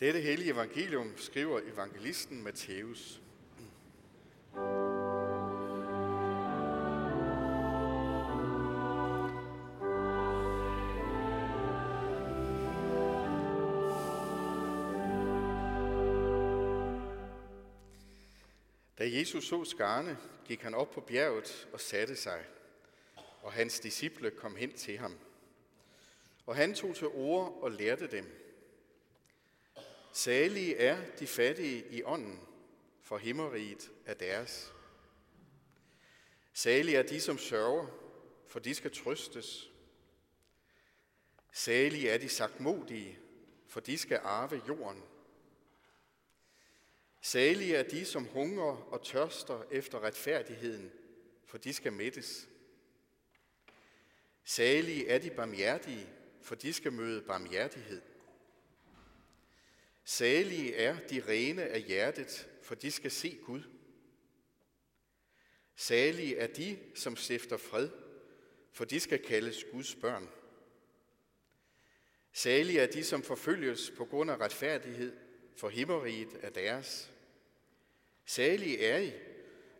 Dette hellige evangelium skriver evangelisten Matthæus. Da Jesus så skarne, gik han op på bjerget og satte sig, og hans disciple kom hen til ham. Og han tog til ord og lærte dem. Salige er de fattige i ånden, for himmeriget er deres. Salige er de, som sørger, for de skal trøstes. Salige er de sagtmodige, for de skal arve jorden. Salige er de, som hungrer og tørster efter retfærdigheden, for de skal mættes. Salige er de barmhjertige, for de skal møde barmhjertighed. Salige er de rene af hjertet, for de skal se Gud. Salige er de, som stifter fred, for de skal kaldes Guds børn. Salige er de, som forfølges på grund af retfærdighed, for himmeriget er deres. Salige er I,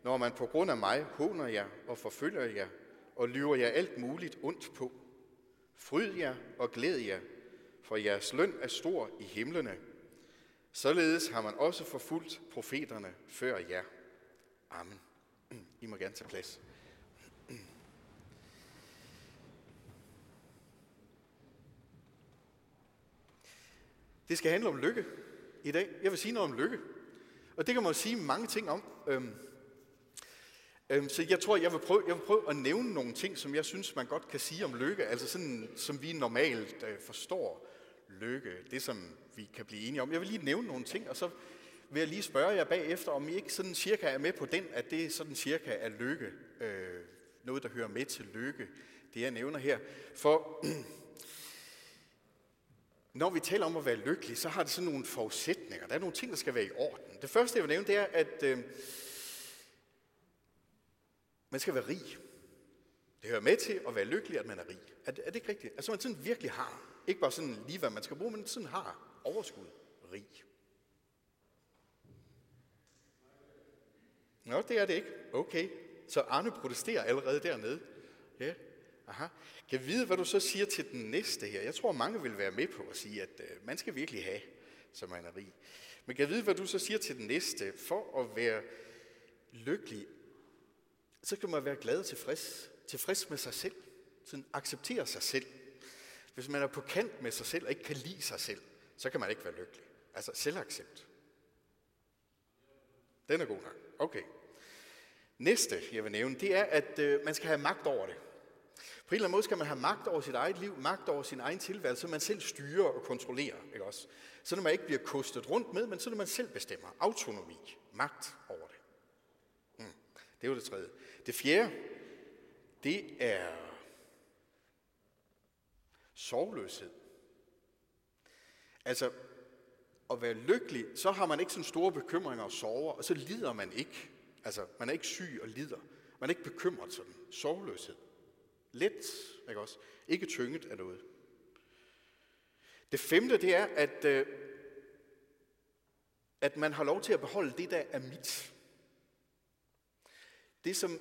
når man på grund af mig håner jer og forfølger jer og lyver jer alt muligt ondt på. Fryd jer og glæd jer, for jeres løn er stor i himlene. Således har man også forfulgt profeterne før jer. Amen. I må gerne tage plads. Det skal handle om lykke i dag. Jeg vil sige noget om lykke. Og det kan man jo sige mange ting om. Øhm, øhm, så jeg tror, jeg vil, prøve, jeg vil prøve at nævne nogle ting, som jeg synes, man godt kan sige om lykke. Altså sådan, som vi normalt øh, forstår lykke. Det, som vi kan blive enige om. Jeg vil lige nævne nogle ting, og så vil jeg lige spørge jer bagefter, om I ikke sådan cirka er med på den, at det sådan cirka er lykke. Øh, noget, der hører med til lykke, det jeg nævner her. For når vi taler om at være lykkelig, så har det sådan nogle forudsætninger. Der er nogle ting, der skal være i orden. Det første, jeg vil nævne, det er, at øh, man skal være rig. Det hører med til at være lykkelig, at man er rig. Er det, er det ikke rigtigt? Altså man sådan virkelig har, ikke bare sådan lige hvad man skal bruge, men sådan har overskud rig. Nå, det er det ikke. Okay. Så Arne protesterer allerede dernede. Ja. Aha. Kan vide, hvad du så siger til den næste her? Jeg tror, mange vil være med på at sige, at øh, man skal virkelig have, som man er rig. Men kan vide, hvad du så siger til den næste? For at være lykkelig, så skal man være glad og tilfreds. Tilfreds med sig selv. Sådan accepterer sig selv. Hvis man er på kant med sig selv og ikke kan lide sig selv, så kan man ikke være lykkelig. Altså selvaccept. Den er god nok. Okay. Næste, jeg vil nævne, det er, at øh, man skal have magt over det. På en eller anden måde skal man have magt over sit eget liv, magt over sin egen tilværelse, så man selv styrer og kontrollerer. Ikke også? Så når man ikke bliver kostet rundt med, men så når man selv bestemmer. Autonomi, magt over det. Mm. Det var det tredje. Det fjerde, det er sorgløshed. Altså, at være lykkelig, så har man ikke sådan store bekymringer og sover, og så lider man ikke. Altså, man er ikke syg og lider. Man er ikke bekymret sådan. Sorgløshed. Let, ikke også? Ikke tynget af noget. Det femte, det er, at, øh, at man har lov til at beholde det, der er mit. Det, som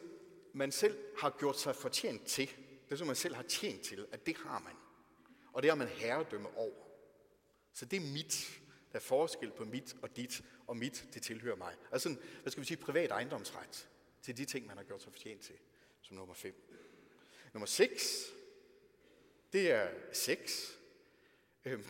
man selv har gjort sig fortjent til, det, som man selv har tjent til, at det har man. Og det har man herredømme over. Så det er mit. Der er forskel på mit og dit, og mit, det tilhører mig. Altså, hvad skal vi sige, privat ejendomsret til de ting, man har gjort sig fortjent til, som nummer fem. Nummer 6, det er sex. Øhm,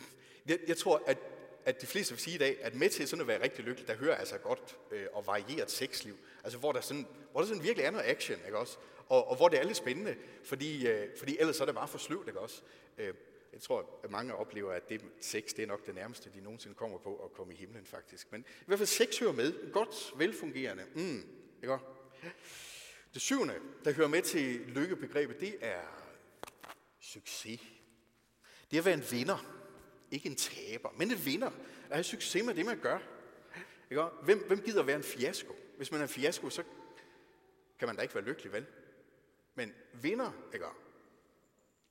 jeg, jeg tror, at, at de fleste vil sige i dag, at med til sådan at være rigtig lykkelig, der hører altså godt øh, og varieret sexliv. Altså hvor der, sådan, hvor der sådan virkelig er noget action, ikke også? Og, og hvor det er lidt spændende, fordi, øh, fordi ellers er det bare for sløvt, ikke også? Øh, jeg tror, at mange oplever, at det sex, det er nok det nærmeste, de nogensinde kommer på at komme i himlen, faktisk. Men i hvert fald sex hører med. Godt, velfungerende. Mm, ikke også? Det syvende, der hører med til lykkebegrebet, det er succes. Det er at være en vinder. Ikke en taber, men en vinder. At have succes med det, man gør. Ikke? Hvem, hvem gider være en fiasko? Hvis man er en fiasko, så kan man da ikke være lykkelig, vel? Men vinder, ikke?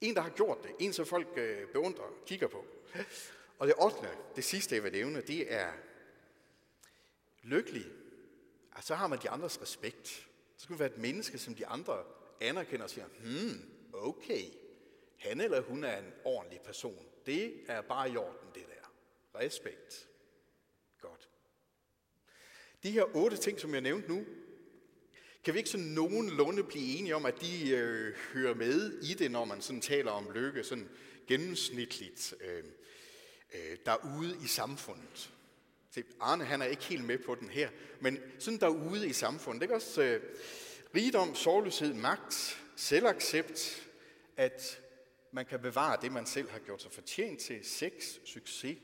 En, der har gjort det. En, som folk øh, beundrer, kigger på. Og det 8. det sidste, jeg vil nævne, det er lykkelig. Og så har man de andres respekt. Så skal man være et menneske, som de andre anerkender og siger, hmm, okay, han eller hun er en ordentlig person. Det er bare i orden, det der. Respekt. De her otte ting, som jeg nævnte nu, kan vi ikke sådan nogenlunde blive enige om, at de øh, hører med i det, når man sådan taler om lykke, sådan gennemsnitligt øh, øh, derude i samfundet? Se, Arne han er ikke helt med på den her, men sådan derude i samfundet, det er også øh, rigdom, sorgløshed, magt, selvaccept, at man kan bevare det, man selv har gjort sig fortjent til, sex, succes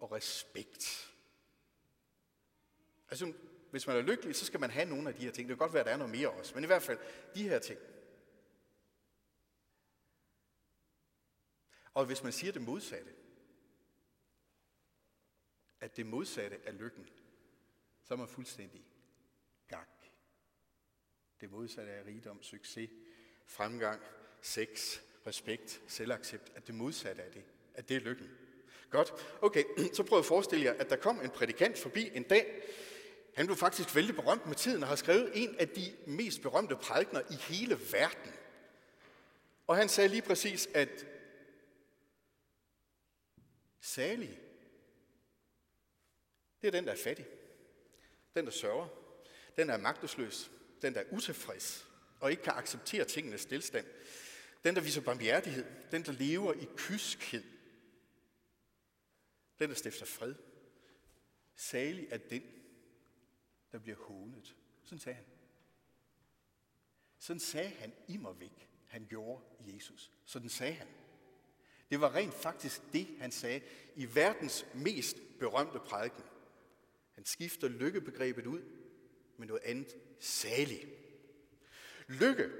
og respekt. Altså, hvis man er lykkelig, så skal man have nogle af de her ting. Det kan godt være, at der er noget mere også, men i hvert fald de her ting. Og hvis man siger det modsatte, at det modsatte er lykken, så er man fuldstændig gak. Det modsatte er rigdom, succes, fremgang, sex, respekt, selvaccept, at det modsatte er det, at det er lykken. Godt, okay, så prøv at forestille jer, at der kom en prædikant forbi en dag. Han blev faktisk vældig berømt med tiden og har skrevet en af de mest berømte prædikner i hele verden. Og han sagde lige præcis, at salig, det er den, der er fattig. Den, der sørger. Den, der er magtesløs. Den, der er utilfreds og ikke kan acceptere tingenes stillstand. Den, der viser barmhjertighed. Den, der lever i kyskhed. Den, der stifter fred. Salig er den, der bliver hånet. Sådan sagde han. Sådan sagde han i væk. Han gjorde Jesus. Sådan sagde han. Det var rent faktisk det, han sagde i verdens mest berømte prædiken. Han skifter lykkebegrebet ud med noget andet salig. Lykke,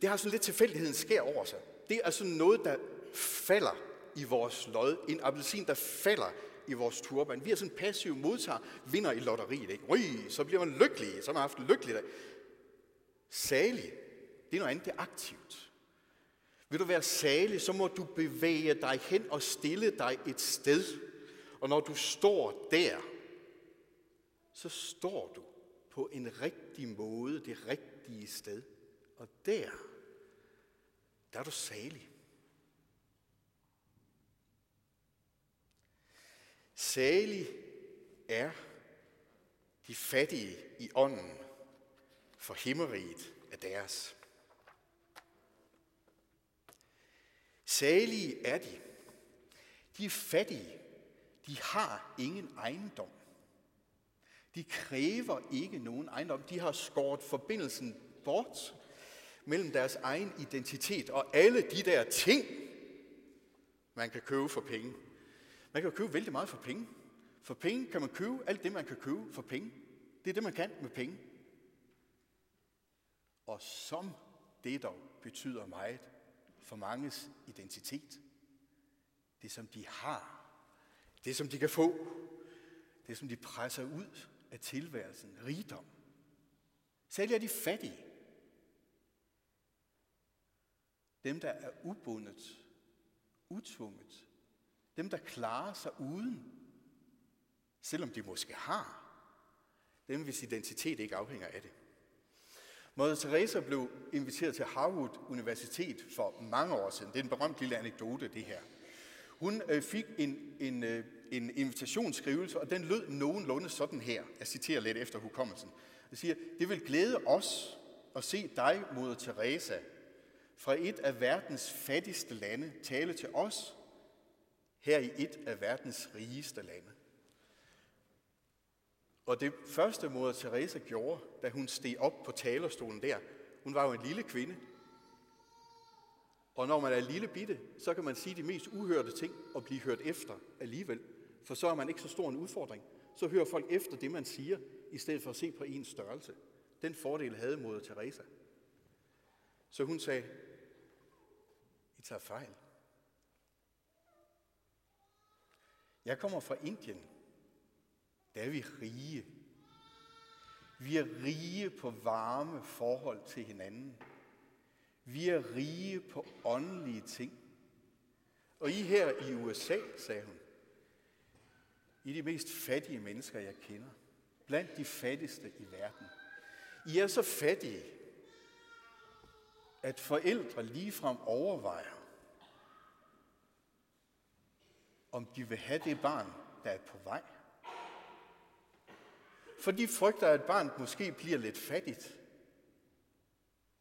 det har sådan lidt tilfældigheden sker over sig. Det er altså noget, der falder i vores lod. En appelsin, der falder i vores turban. Vi er sådan passive modtager, vinder i lotteriet. Ikke? Ui, så bliver man lykkelig, så har man haft en lykkelig dag. Salig, det er noget andet, det er aktivt. Vil du være salig, så må du bevæge dig hen og stille dig et sted. Og når du står der, så står du på en rigtig måde, det rigtige sted. Og der, der er du salig. Salig er de fattige i ånden, for himmeriget er deres. Salige er de. De er fattige. De har ingen ejendom. De kræver ikke nogen ejendom. De har skåret forbindelsen bort mellem deres egen identitet og alle de der ting, man kan købe for penge. Man kan købe vældig meget for penge. For penge kan man købe alt det, man kan købe for penge. Det er det, man kan med penge. Og som det dog betyder meget for manges identitet. Det, som de har. Det, som de kan få. Det, som de presser ud af tilværelsen. Rigdom. Særligt er de fattige. Dem, der er ubundet, utvunget. Dem, der klarer sig uden, selvom de måske har. Dem, hvis identitet ikke afhænger af det. Mother Teresa blev inviteret til Harvard Universitet for mange år siden. Det er en berømt lille anekdote, det her. Hun øh, fik en, en, øh, en invitationsskrivelse, og den lød nogenlunde sådan her. Jeg citerer lidt efter hukommelsen. Det siger, det vil glæde os at se dig, Moder Teresa, fra et af verdens fattigste lande tale til os her i et af verdens rigeste lande. Og det første moder Teresa gjorde, da hun steg op på talerstolen der, hun var jo en lille kvinde. Og når man er lille bitte, så kan man sige de mest uhørte ting og blive hørt efter alligevel. For så er man ikke så stor en udfordring. Så hører folk efter det, man siger, i stedet for at se på ens størrelse. Den fordel havde moder Teresa. Så hun sagde, I tager fejl. Jeg kommer fra Indien. Der er vi rige. Vi er rige på varme forhold til hinanden. Vi er rige på åndelige ting. Og I her i USA, sagde hun, I de mest fattige mennesker, jeg kender. Blandt de fattigste i verden. I er så fattige, at forældre ligefrem overvejer, om de vil have det barn, der er på vej. For de frygter, at barnet måske bliver lidt fattigt,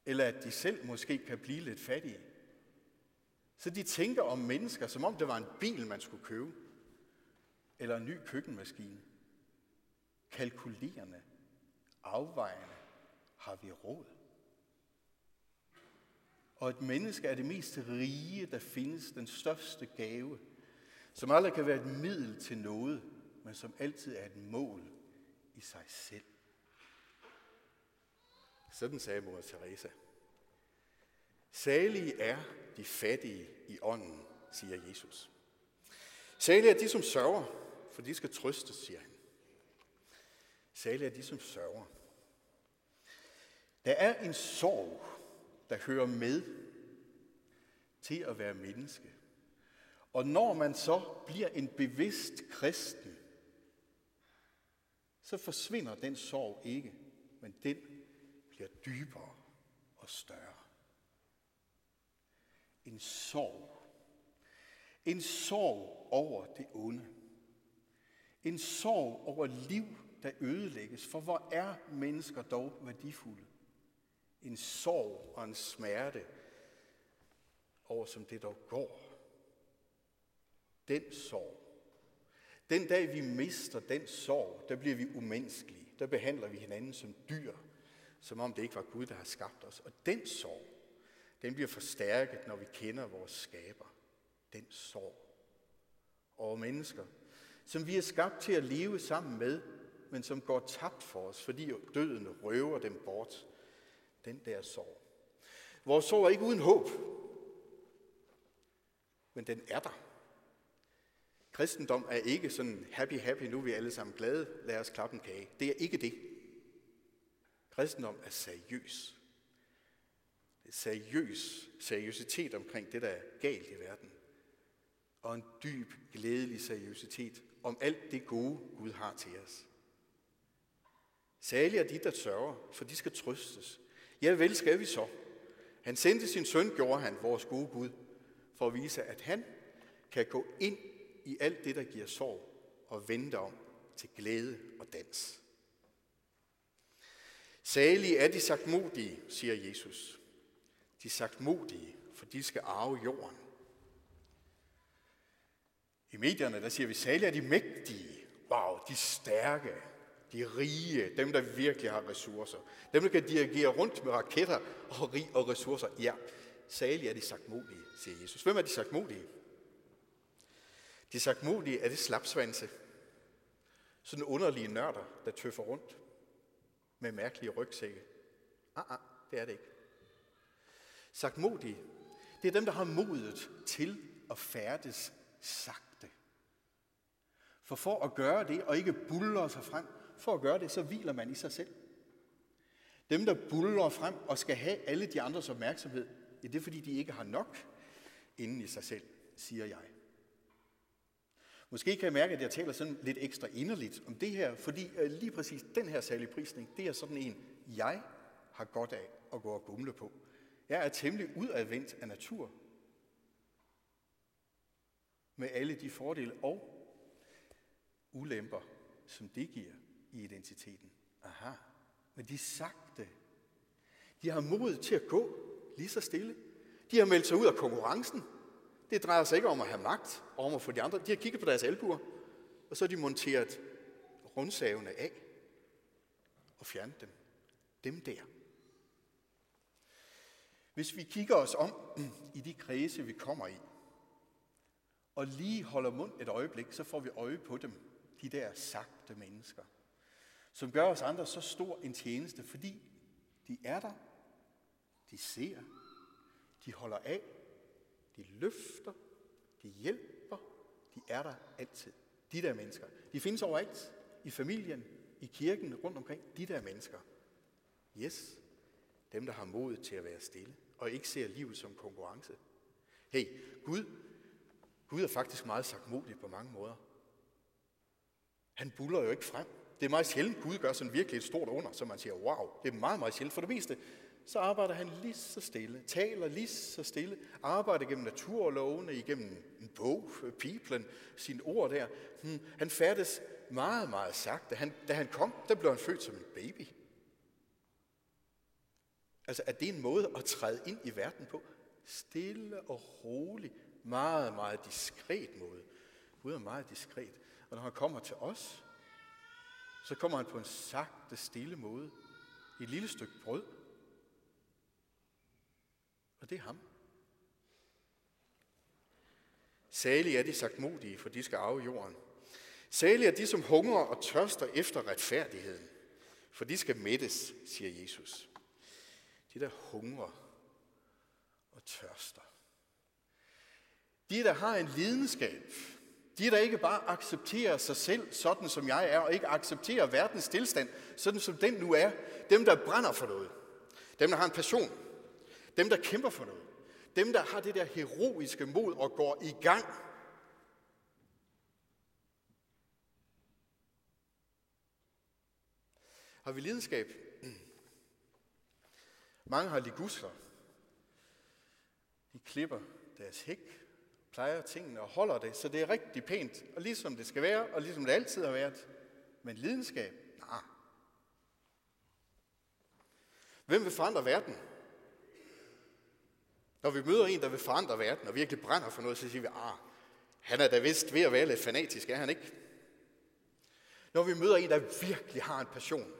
eller at de selv måske kan blive lidt fattige. Så de tænker om mennesker, som om det var en bil, man skulle købe, eller en ny køkkenmaskine. Kalkulerende, afvejende, har vi råd. Og et menneske er det mest rige, der findes, den største gave, som aldrig kan være et middel til noget, men som altid er et mål i sig selv. Sådan sagde mor Teresa. Salige er de fattige i ånden, siger Jesus. Salige er de, som sørger, for de skal trøstes, siger han. Salige er de, som sørger. Der er en sorg, der hører med til at være menneske. Og når man så bliver en bevidst kristen, så forsvinder den sorg ikke, men den bliver dybere og større. En sorg. En sorg over det onde. En sorg over liv, der ødelægges. For hvor er mennesker dog værdifulde? En sorg og en smerte over, som det dog går. Den sorg. Den dag vi mister den sorg, der bliver vi umenneskelige. Der behandler vi hinanden som dyr, som om det ikke var Gud, der har skabt os. Og den sorg, den bliver forstærket, når vi kender vores skaber. Den sorg over mennesker, som vi er skabt til at leve sammen med, men som går tabt for os, fordi døden røver dem bort. Den der sorg. Vores sorg er ikke uden håb, men den er der. Kristendom er ikke sådan happy, happy, nu er vi alle sammen glade, lad os klappe en kage. Det er ikke det. Kristendom er seriøs. Det er seriøs, seriøsitet omkring det, der er galt i verden. Og en dyb, glædelig seriøsitet om alt det gode, Gud har til os. Særlig er de, der sørger, for de skal trøstes. Ja, vel skal vi så. Han sendte sin søn, gjorde han, vores gode Gud, for at vise, at han kan gå ind i alt det, der giver sorg, og vende om til glæde og dans. Salige er de sagtmodige, siger Jesus. De sagtmodige, for de skal arve jorden. I medierne, der siger vi, salige er de mægtige. Wow, de stærke, de rige, dem, der virkelig har ressourcer. Dem, der kan dirigere rundt med raketter og rig og ressourcer. Ja, salige er de sagtmodige, siger Jesus. Hvem er de sagtmodige? De sagtmodige er det slapsvanse. Sådan underlige nørder, der tøffer rundt med mærkelige rygsække. Ah, ah, det er det ikke. Sagtmodige, det er dem, der har modet til at færdes sagte. For for at gøre det, og ikke buller sig frem, for at gøre det, så hviler man i sig selv. Dem, der buller frem og skal have alle de andres opmærksomhed, ja, det er fordi, de ikke har nok inden i sig selv, siger jeg. Måske kan jeg mærke, at jeg taler sådan lidt ekstra inderligt om det her, fordi øh, lige præcis den her særlige prisning, det er sådan en, jeg har godt af at gå og gumle på. Jeg er temmelig udadvendt af natur. Med alle de fordele og ulemper, som det giver i identiteten. Aha. Men de sagte, de har mod til at gå lige så stille. De har meldt sig ud af konkurrencen. Det drejer sig ikke om at have magt og om at få de andre. De har kigget på deres albuer, og så har de monteret rundsavene af og fjernet dem. Dem der. Hvis vi kigger os om i de kredse, vi kommer i, og lige holder mund et øjeblik, så får vi øje på dem, de der sagte mennesker, som gør os andre så stor en tjeneste, fordi de er der, de ser, de holder af, de løfter, de hjælper, de er der altid. De der mennesker. De findes overalt. I familien, i kirken, rundt omkring. De der mennesker. Yes. Dem, der har mod til at være stille. Og ikke ser livet som konkurrence. Hey, Gud, Gud er faktisk meget sagtmodig på mange måder. Han buller jo ikke frem. Det er meget sjældent, Gud gør sådan virkelig et stort under, så man siger, wow, det er meget, meget sjældent. For det meste, så arbejder han lige så stille, taler lige så stille, arbejder gennem naturlovene, igennem en bog, Bibelen, sine ord der. Hmm, han færdes meget, meget sagte. Han, da han kom, der blev han født som en baby. Altså, er det en måde at træde ind i verden på? Stille og rolig, meget, meget diskret måde. Gud er meget diskret. Og når han kommer til os, så kommer han på en sagte, stille måde. Et lille stykke brød. Og det er ham. Salige er de sagt modige, for de skal arve jorden. Salige er de, som hungrer og tørster efter retfærdigheden, for de skal mættes, siger Jesus. De, der hungrer og tørster. De, der har en lidenskab. De, der ikke bare accepterer sig selv, sådan som jeg er, og ikke accepterer verdens tilstand, sådan som den nu er. Dem, der brænder for noget. Dem, der har en passion. Dem, der kæmper for noget. Dem, der har det der heroiske mod og går i gang. Har vi lidenskab? Mange har ligusler. De klipper deres hæk, plejer tingene og holder det, så det er rigtig pænt, og ligesom det skal være, og ligesom det altid har været. Men lidenskab? Nej. Hvem vil forandre verden? Når vi møder en, der vil forandre verden, og virkelig brænder for noget, så siger vi, ah, han er da vist ved at være lidt fanatisk, er han ikke? Når vi møder en, der virkelig har en passion,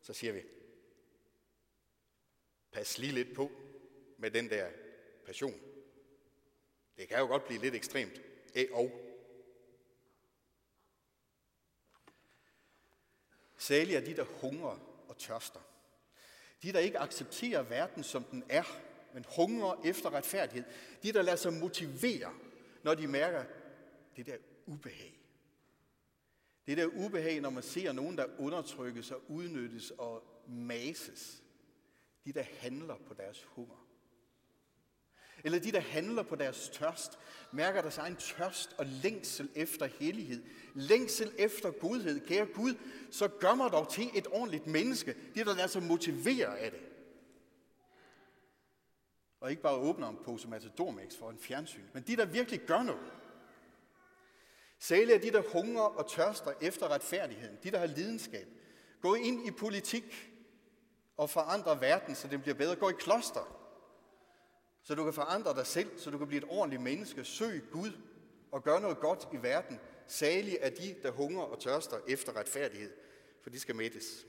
så siger vi, pas lige lidt på med den der passion. Det kan jo godt blive lidt ekstremt. Æ og. Særligt er de, der hungrer og tørster. De, der ikke accepterer verden, som den er, men hungrer efter retfærdighed. De, der lader sig motivere, når de mærker det der ubehag. Det der ubehag, når man ser nogen, der undertrykkes og udnyttes og mases. De, der handler på deres hunger. Eller de, der handler på deres tørst, mærker deres egen tørst og længsel efter hellighed. Længsel efter godhed. Kære Gud, så gør mig dog til et ordentligt menneske. Det, der lader sig motivere af det. Og ikke bare åbner en pose Matadormix for en fjernsyn, men de, der virkelig gør noget. Særligt er de, der hungrer og tørster efter retfærdigheden. De, der har lidenskab. Gå ind i politik og forandre verden, så den bliver bedre. Gå i kloster, så du kan forandre dig selv, så du kan blive et ordentligt menneske. Søg Gud og gør noget godt i verden. Salige er de, der hungrer og tørster efter retfærdighed, for de skal mættes.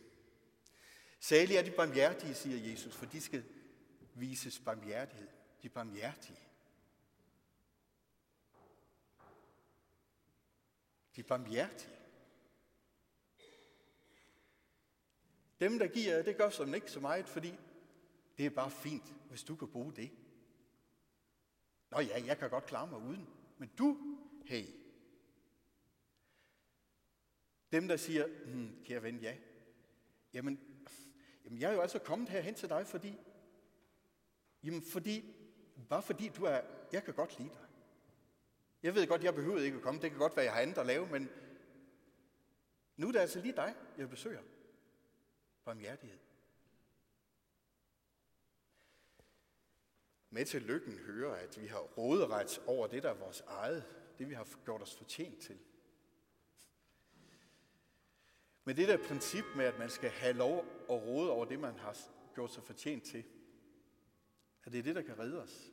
Salige er de barmhjertige, siger Jesus, for de skal vises barmhjertighed. De barmhjertige. De barmhjertige. Dem, der giver, det gør som ikke så meget, fordi det er bare fint, hvis du kan bruge det. Nå ja, jeg kan godt klare mig uden. Men du, hey. Dem, der siger, hm, kære ven, ja. Jamen, jamen, jeg er jo altså kommet herhen til dig, fordi, jamen, fordi, bare fordi du er, jeg kan godt lide dig. Jeg ved godt, jeg behøver ikke at komme. Det kan godt være, jeg har andet at lave, men nu er det altså lige dig, jeg besøger. Barmhjertighed. Med til lykken hører, at vi har råderet over det, der er vores eget, det vi har gjort os fortjent til. Men det der princip med, at man skal have lov at råde over det, man har gjort sig fortjent til, er det det, der kan redde os.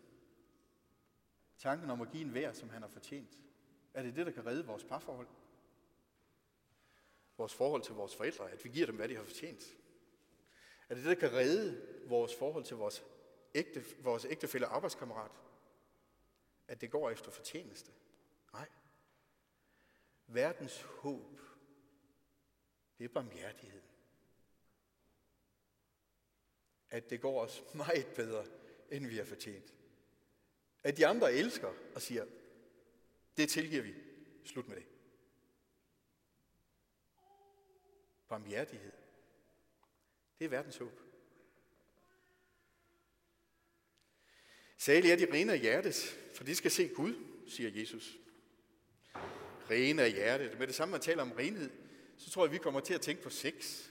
Tanken om at give en vær, som han har fortjent. Er det det, der kan redde vores parforhold? Vores forhold til vores forældre, at vi giver dem, hvad de har fortjent. Er det det, der kan redde vores forhold til vores ægte, vores ægtefælle arbejdskammerat, at det går efter fortjeneste. Nej. Verdens håb, det er barmhjertighed. At det går os meget bedre, end vi har fortjent. At de andre elsker og siger, det tilgiver vi. Slut med det. Barmhjertighed. Det er verdens håb. Særlig er de rene af hjertet, for de skal se Gud, siger Jesus. rene af hjertet. Med det samme, man taler om renhed, så tror jeg, vi kommer til at tænke på sex.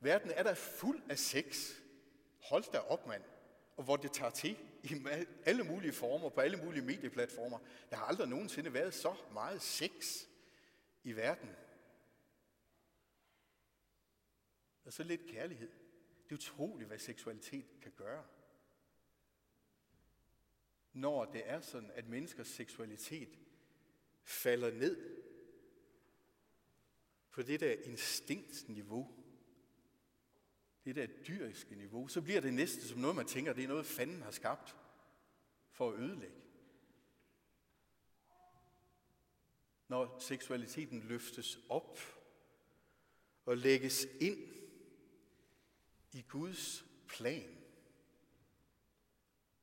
Verden er der fuld af sex. Hold da op, mand. Og hvor det tager til i alle mulige former, på alle mulige medieplatformer. Der har aldrig nogensinde været så meget sex i verden. Og så lidt kærlighed. Det er utroligt, hvad seksualitet kan gøre. Når det er sådan, at menneskers seksualitet falder ned på det der instinktniveau, det der dyriske niveau, så bliver det næste som noget, man tænker, det er noget, fanden har skabt for at ødelægge. Når seksualiteten løftes op og lægges ind i Guds plan,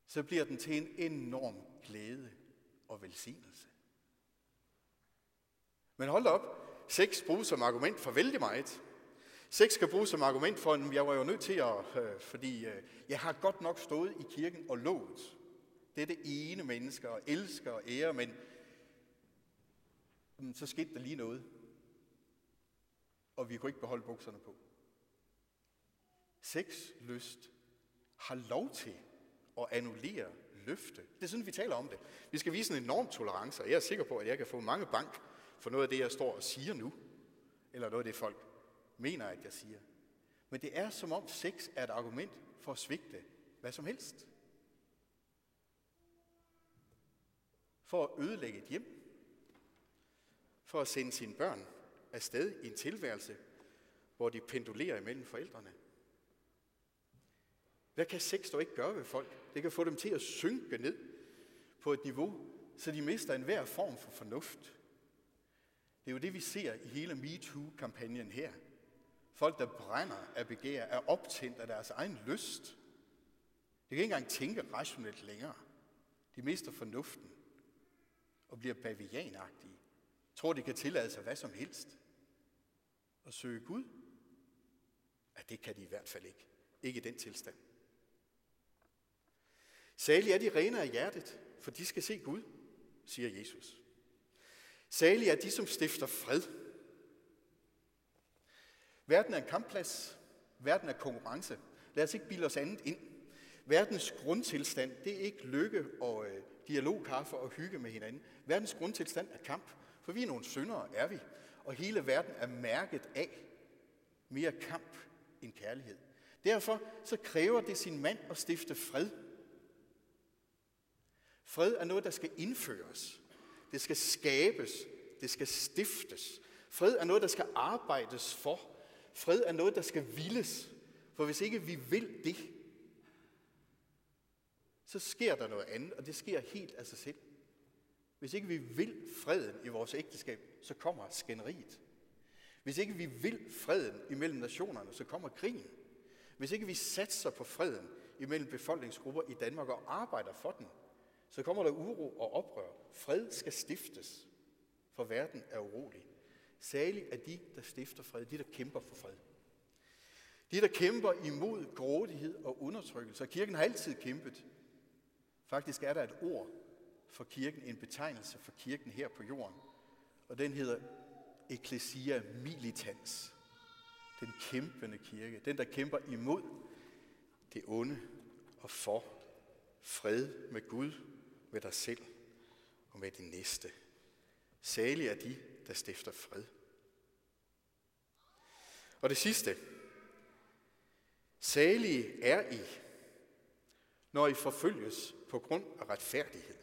så bliver den til en enorm glæde og velsignelse. Men hold op, sex bruges som argument for vældig meget. Sex kan bruges som argument for, at jeg var jo nødt til at, øh, fordi øh, jeg har godt nok stået i kirken og lovet. Det er det ene menneske og elsker og ære, men mm, så skete der lige noget. Og vi kunne ikke beholde bukserne på. Sexlyst har lov til at annullere løfte. Det er sådan, vi taler om det. Vi skal vise en enorm tolerance, og jeg er sikker på, at jeg kan få mange bank for noget af det, jeg står og siger nu. Eller noget af det, folk mener, at jeg siger. Men det er som om sex er et argument for at svigte hvad som helst. For at ødelægge et hjem. For at sende sine børn afsted i en tilværelse, hvor de pendulerer imellem forældrene. Hvad kan sex dog ikke gøre ved folk? Det kan få dem til at synke ned på et niveau, så de mister enhver form for fornuft. Det er jo det, vi ser i hele MeToo-kampagnen her. Folk, der brænder af begær, er optændt af deres egen lyst. De kan ikke engang tænke rationelt længere. De mister fornuften og bliver bavianagtige. Tror, de kan tillade sig hvad som helst. Og søge Gud? Ja, det kan de i hvert fald ikke. Ikke i den tilstand. Særlig er de rene af hjertet, for de skal se Gud, siger Jesus. Særlig er de, som stifter fred. Verden er en kampplads. Verden er konkurrence. Lad os ikke bilde os andet ind. Verdens grundtilstand, det er ikke lykke og øh, dialog, kaffe og hygge med hinanden. Verdens grundtilstand er kamp, for vi er nogle syndere, er vi. Og hele verden er mærket af mere kamp end kærlighed. Derfor så kræver det sin mand at stifte fred. Fred er noget, der skal indføres. Det skal skabes. Det skal stiftes. Fred er noget, der skal arbejdes for. Fred er noget, der skal vildes. For hvis ikke vi vil det, så sker der noget andet, og det sker helt af sig selv. Hvis ikke vi vil freden i vores ægteskab, så kommer skænderiet. Hvis ikke vi vil freden imellem nationerne, så kommer krigen. Hvis ikke vi satser på freden imellem befolkningsgrupper i Danmark og arbejder for den, så kommer der uro og oprør. Fred skal stiftes, for verden er urolig. Særligt er de, der stifter fred, de, der kæmper for fred. De, der kæmper imod grådighed og undertrykkelse. Og kirken har altid kæmpet. Faktisk er der et ord for kirken, en betegnelse for kirken her på jorden. Og den hedder Ecclesia Militans. Den kæmpende kirke. Den, der kæmper imod det onde og for fred med Gud med dig selv og med din næste. Særligt er de, der stifter fred. Og det sidste. Salige er I, når I forfølges på grund af retfærdighed.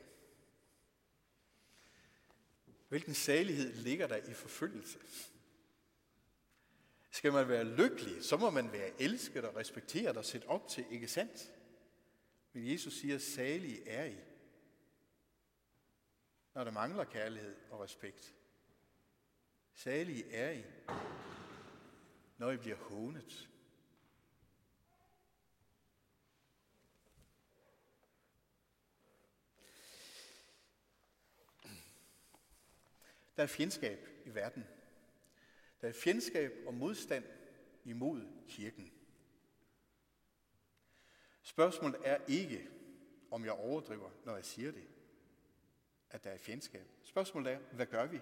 Hvilken salighed ligger der i forfølgelse? Skal man være lykkelig, så må man være elsket og respekteret og set op til, ikke sandt? Men Jesus siger, salige er I, når der mangler kærlighed og respekt. Salige er I, når I bliver hånet. Der er fjendskab i verden. Der er fjendskab og modstand imod kirken. Spørgsmålet er ikke, om jeg overdriver, når jeg siger det. at der er fjendskab. Spørgsmålet er, hvad gør vi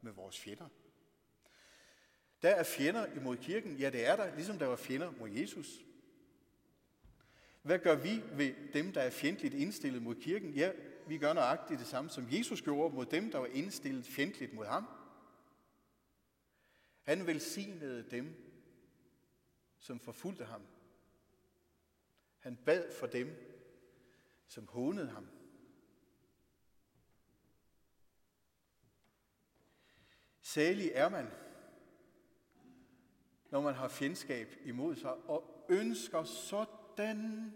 med vores fjender? Der er fjender imod kirken. Ja, det er der, ligesom der var fjender mod Jesus. Hvad gør vi ved dem, der er fjendtligt indstillet mod kirken? Ja, vi gør nøjagtigt det samme, som Jesus gjorde mod dem, der var indstillet fjendtligt mod ham. Han velsignede dem, som forfulgte ham. Han bad for dem, som hånede ham. Særlig er man, når man har fjendskab imod sig og ønsker sådan,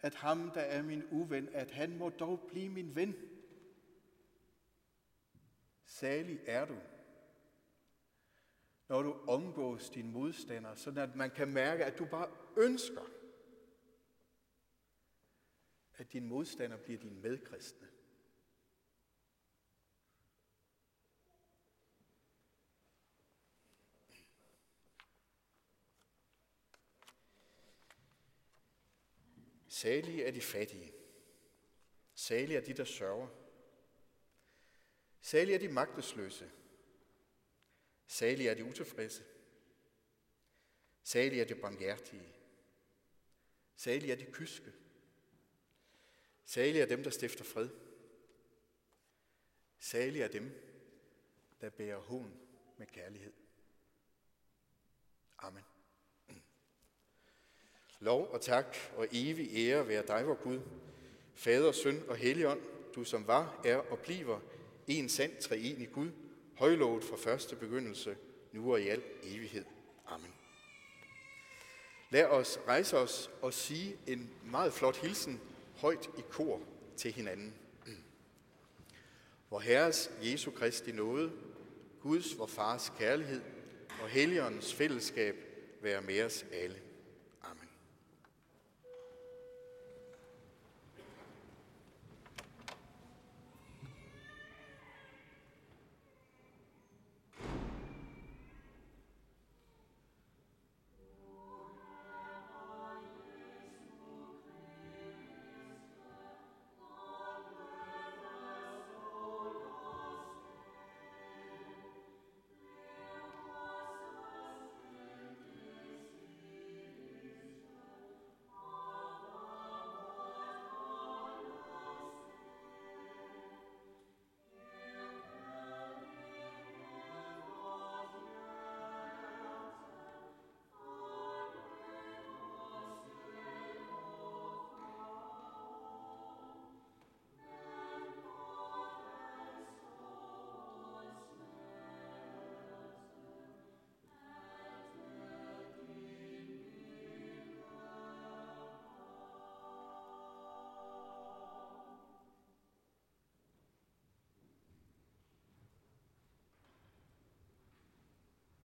at ham, der er min uven, at han må dog blive min ven. Særlig er du, når du omgås din modstander, sådan at man kan mærke, at du bare ønsker, at din modstander bliver din medkristne. Salige er de fattige. Salige er de, der sørger. Salige er de magtesløse. Salige er de utilfredse. Salige er de barmhjertige. Salige er de kyske. Salige er dem, der stifter fred. Salige er dem, der bærer hån med kærlighed. Amen. Lov og tak og evig ære være dig, vor Gud, Fader, Søn og Helligånd, du som var, er og bliver en sand treenig Gud, højlovet fra første begyndelse, nu og i al evighed. Amen. Lad os rejse os og sige en meget flot hilsen højt i kor til hinanden. Vor Herres Jesu Kristi nåde, Guds vor Fars kærlighed og Helligåndens fællesskab være med os alle.